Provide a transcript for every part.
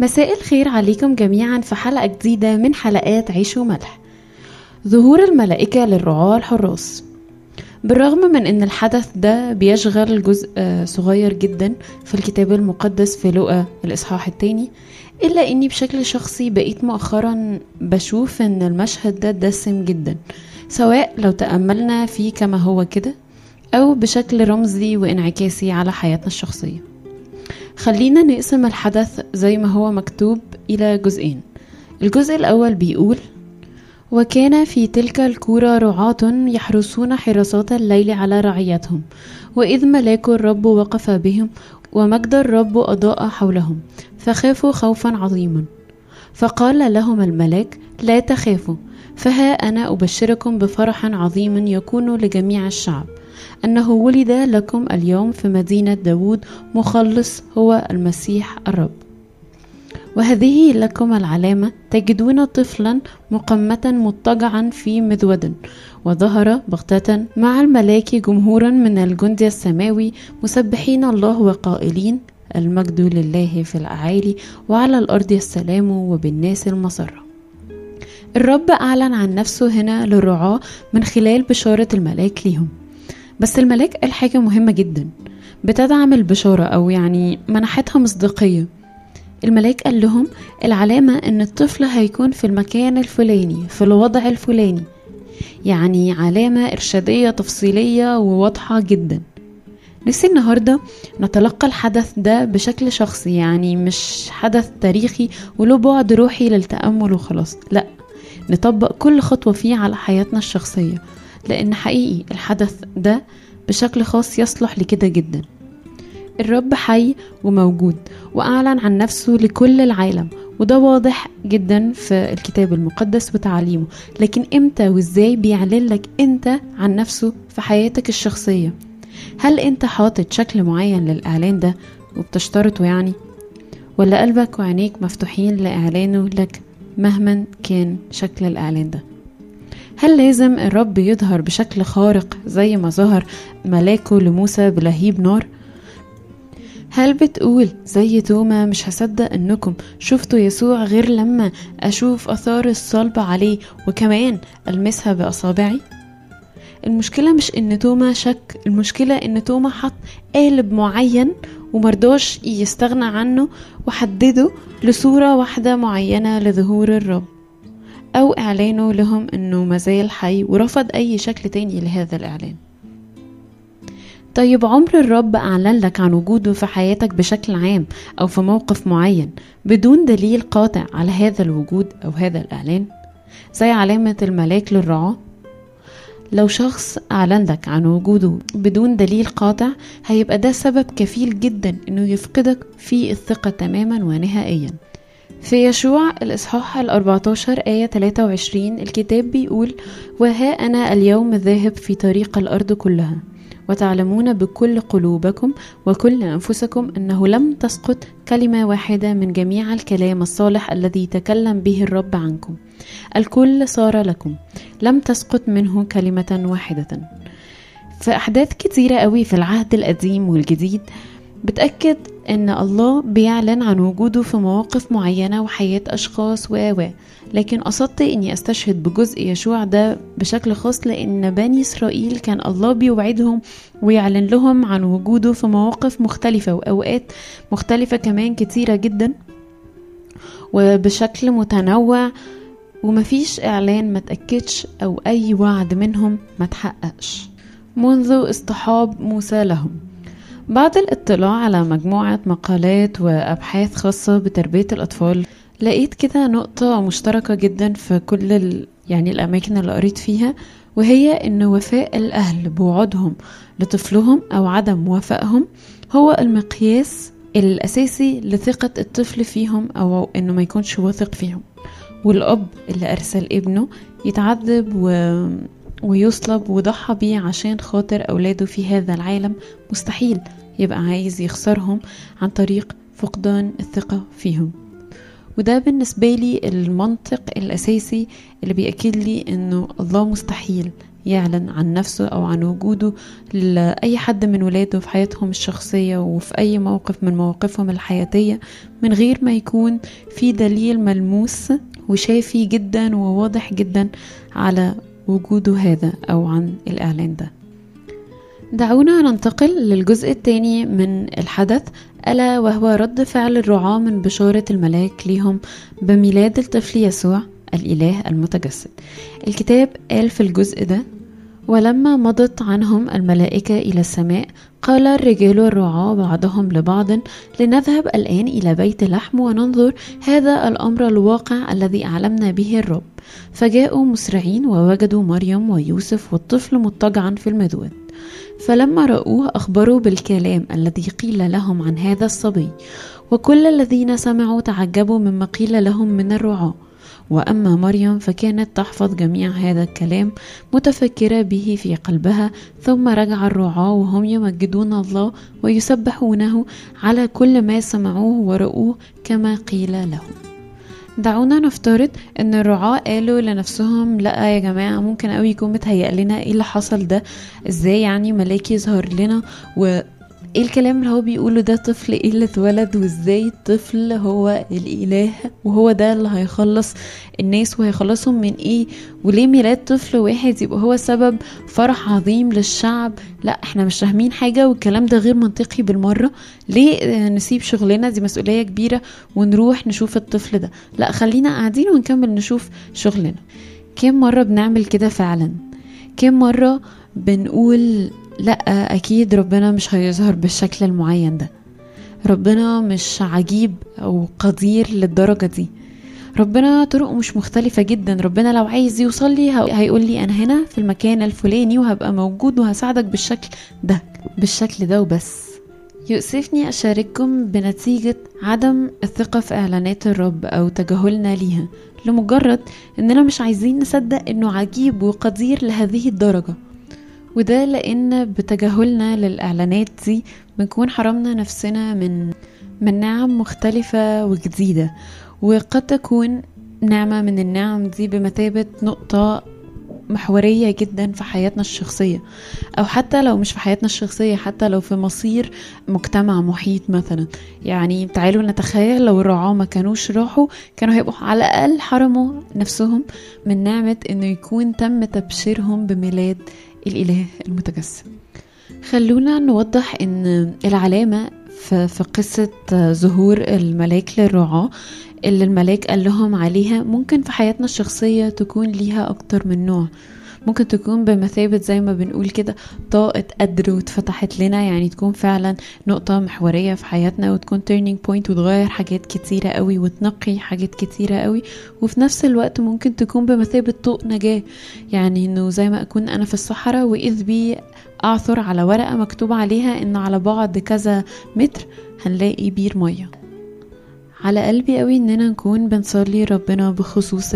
مساء الخير عليكم جميعا في حلقة جديدة من حلقات عيش وملح. ظهور الملائكة للرعاة الحراس. بالرغم من إن الحدث ده بيشغل جزء آه، صغير جدا في الكتاب المقدس في لقا الإصحاح التاني إلا إني بشكل شخصي بقيت مؤخرا بشوف إن المشهد ده دسم جدا سواء لو تأملنا فيه كما هو كده أو بشكل رمزي وانعكاسي على حياتنا الشخصية. خلينا نقسم الحدث زي ما هو مكتوب إلى جزئين. الجزء الأول بيقول وكان في تلك الكورة رعاة يحرسون حراسات الليل على رعيتهم وإذ ملاك الرب وقف بهم ومجد الرب أضاء حولهم فخافوا خوفا عظيما. فقال لهم الملاك لا تخافوا فها أنا أبشركم بفرح عظيم يكون لجميع الشعب. أنه ولد لكم اليوم في مدينة داود مخلص هو المسيح الرب. وهذه لكم العلامة تجدون طفلا مقمة مضطجعا في مذود وظهر بغتة مع الملاك جمهورا من الجند السماوي مسبحين الله وقائلين المجد لله في الأعالي وعلى الأرض السلام وبالناس المسرة. الرب أعلن عن نفسه هنا للرعاة من خلال بشارة الملاك ليهم. بس الملاك قال حاجة مهمة جدا. بتدعم البشارة أو يعني منحتها مصداقية الملاك قال لهم العلامة إن الطفل هيكون في المكان الفلاني في الوضع الفلاني. يعني علامة إرشادية تفصيلية وواضحة جدا. نفسي النهاردة نتلقى الحدث ده بشكل شخصي يعني مش حدث تاريخي وله بعد روحي للتأمل وخلاص. لأ نطبق كل خطوة فيه على حياتنا الشخصية. لأن حقيقي الحدث ده بشكل خاص يصلح لكده جدا. الرب حي وموجود وأعلن عن نفسه لكل العالم وده واضح جدا في الكتاب المقدس وتعاليمه لكن إمتى وإزاي بيعلن لك أنت عن نفسه في حياتك الشخصية؟ هل أنت حاطط شكل معين للإعلان ده وبتشترطه يعني؟ ولا قلبك وعينيك مفتوحين لإعلانه لك مهما كان شكل الإعلان ده؟ هل لازم الرب يظهر بشكل خارق زي ما ظهر ملاكه لموسى بلهيب نار؟ هل بتقول زي توما مش هصدق إنكم شفتوا يسوع غير لما أشوف آثار الصلب عليه وكمان ألمسها بأصابعي؟ المشكلة مش إن توما شك المشكلة إن توما حط قالب معين ومرضاش يستغنى عنه وحدده لصورة واحدة معينة لظهور الرب. أو إعلانه لهم أنه مازال حي ورفض أي شكل تاني لهذا الإعلان. طيب عمر الرب أعلن لك عن وجوده في حياتك بشكل عام أو في موقف معين بدون دليل قاطع على هذا الوجود أو هذا الإعلان؟ زي علامة الملاك للرعاة؟ لو شخص أعلن لك عن وجوده بدون دليل قاطع هيبقى ده سبب كفيل جدا إنه يفقدك في الثقة تماما ونهائيا. في يشوع الإصحاح الأربعتاشر آية 23 الكتاب بيقول وها أنا اليوم ذاهب في طريق الأرض كلها وتعلمون بكل قلوبكم وكل أنفسكم أنه لم تسقط كلمة واحدة من جميع الكلام الصالح الذي تكلم به الرب عنكم. الكل صار لكم لم تسقط منه كلمة واحدة. في أحداث كتيرة قوي في العهد القديم والجديد بتأكد إن الله بيعلن عن وجوده في مواقف معينة وحياة أشخاص و لكن قصدت إني أستشهد بجزء يشوع ده بشكل خاص لأن بني إسرائيل كان الله بيوعدهم ويعلن لهم عن وجوده في مواقف مختلفة وأوقات مختلفة كمان كتيرة جدا وبشكل متنوع ومفيش إعلان ما تأكدش أو أي وعد منهم ما تحققش. منذ اصطحاب موسى لهم. بعد الاطلاع على مجموعة مقالات وأبحاث خاصة بتربية الأطفال لقيت كده نقطة مشتركة جدا في كل ال... يعني الأماكن اللي قريت فيها وهي إن وفاء الأهل بوعودهم لطفلهم أو عدم وفائهم هو المقياس الأساسي لثقة الطفل فيهم أو إنه ما يكونش واثق فيهم. والأب اللي أرسل ابنه يتعذب و... ويصلب وضحى بيه عشان خاطر أولاده في هذا العالم مستحيل. يبقى عايز يخسرهم عن طريق فقدان الثقة فيهم. وده بالنسبة لي المنطق الأساسي اللي بيأكد لي إنه الله مستحيل يعلن عن نفسه أو عن وجوده لأي حد من ولاده في حياتهم الشخصية وفي أي موقف من مواقفهم الحياتية من غير ما يكون في دليل ملموس وشافي جدا وواضح جدا على وجوده هذا أو عن الإعلان ده. دعونا ننتقل للجزء الثاني من الحدث ألا وهو رد فعل الرعاة من بشارة الملاك ليهم بميلاد الطفل يسوع الإله المتجسد. الكتاب قال في الجزء ده ولما مضت عنهم الملائكة إلى السماء قال الرجال الرعاة بعضهم لبعض لنذهب الآن إلى بيت لحم وننظر هذا الأمر الواقع الذي أعلمنا به الرب. فجاءوا مسرعين ووجدوا مريم ويوسف والطفل مضطجعا في المذود فلما رأوه أخبروا بالكلام الذي قيل لهم عن هذا الصبي وكل الذين سمعوا تعجبوا مما قيل لهم من الرعاة. وأما مريم فكانت تحفظ جميع هذا الكلام متفكرة به في قلبها ثم رجع الرعاة وهم يمجدون الله ويسبحونه على كل ما سمعوه ورأوه كما قيل لهم. دعونا نفترض إن الرعاة قالوا لنفسهم لا يا جماعة ممكن قوي يكون متهيأ لنا إيه اللي حصل ده إزاي يعني ملاك يظهر لنا و إيه الكلام اللي هو بيقوله ده؟ طفل إيه اللي اتولد وازاي الطفل هو الإله؟ وهو ده اللي هيخلص الناس وهيخلصهم من إيه؟ وليه ميلاد طفل واحد يبقى هو سبب فرح عظيم للشعب؟ لا إحنا مش فاهمين حاجة والكلام ده غير منطقي بالمرة. ليه نسيب شغلنا؟ دي مسؤولية كبيرة ونروح نشوف الطفل ده. لا خلينا قاعدين ونكمل نشوف شغلنا. كم مرة بنعمل كده فعلا؟ كم مرة بنقول لا أكيد ربنا مش هيظهر بالشكل المعين ده. ربنا مش عجيب أو قدير للدرجة دي. ربنا طرقه مش مختلفة جدا. ربنا لو عايز يوصل لي هيقول لي أنا هنا في المكان الفلاني وهبقى موجود وهساعدك بالشكل ده بالشكل ده وبس. يؤسفني أشارككم بنتيجة عدم الثقة في إعلانات الرب أو تجاهلنا ليها لمجرد إننا مش عايزين نصدق إنه عجيب وقدير لهذه الدرجة. وده لأن بتجاهلنا للإعلانات دي بنكون حرمنا نفسنا من من نعم مختلفة وجديدة. وقد تكون نعمة من النعم دي بمثابة نقطة محورية جدا في حياتنا الشخصية. أو حتى لو مش في حياتنا الشخصية حتى لو في مصير مجتمع محيط مثلا. يعني تعالوا نتخيل لو الرعاة ما كانوش راحوا كانوا هيبقوا على الأقل حرموا نفسهم من نعمة إنه يكون تم تبشيرهم بميلاد الإله المتجسد خلونا نوضح إن العلامة في قصة ظهور الملاك للرعاة اللي الملاك قال لهم عليها ممكن في حياتنا الشخصية تكون ليها أكتر من نوع. ممكن تكون بمثابة زي ما بنقول كده طاقة قدر واتفتحت لنا يعني تكون فعلا نقطة محورية في حياتنا وتكون turning point وتغير حاجات كتيرة قوي وتنقي حاجات كتيرة قوي. وفي نفس الوقت ممكن تكون بمثابة طوق نجاة يعني إنه زي ما أكون أنا في الصحراء وإذ بي أعثر على ورقة مكتوب عليها ان على بعد كذا متر هنلاقي بير مية. على قلبي قوي إننا نكون بنصلي ربنا بخصوص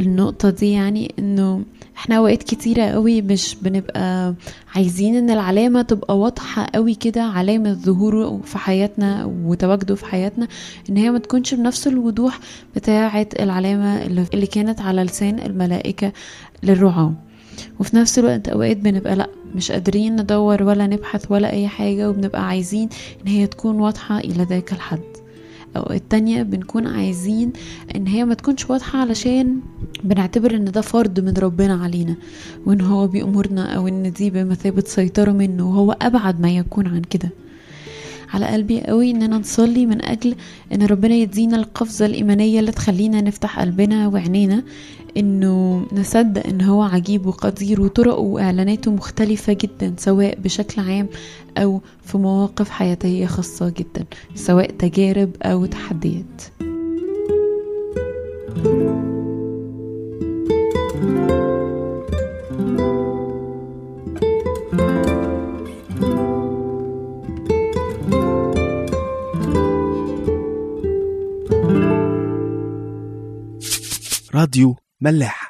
النقطة دي يعني إنه إحنا اوقات كتيرة قوي مش بنبقى عايزين إن العلامة تبقى واضحة قوي كده علامة ظهوره في حياتنا وتواجده في حياتنا إن هي ما تكونش بنفس الوضوح بتاعة العلامة اللي كانت على لسان الملائكة للرعاة. وفي نفس الوقت أوقات بنبقى لأ مش قادرين ندور ولا نبحث ولا أي حاجة وبنبقى عايزين إن هي تكون واضحة إلى ذاك الحد. أو التانية بنكون عايزين إن هي ما تكونش واضحة علشان بنعتبر إن ده فرض من ربنا علينا وإن هو بيأمرنا أو إن دي بمثابة سيطرة منه وهو أبعد ما يكون عن كده. على قلبي قوي اننا نصلي من أجل إن ربنا يدينا القفزة الإيمانية اللي تخلينا نفتح قلبنا وعينينا إنه نصدق إن هو عجيب وقدير وطرقه وإعلاناته مختلفة جدا سواء بشكل عام أو في مواقف حياتية خاصة جدا سواء تجارب أو تحديات. راديو ملاح.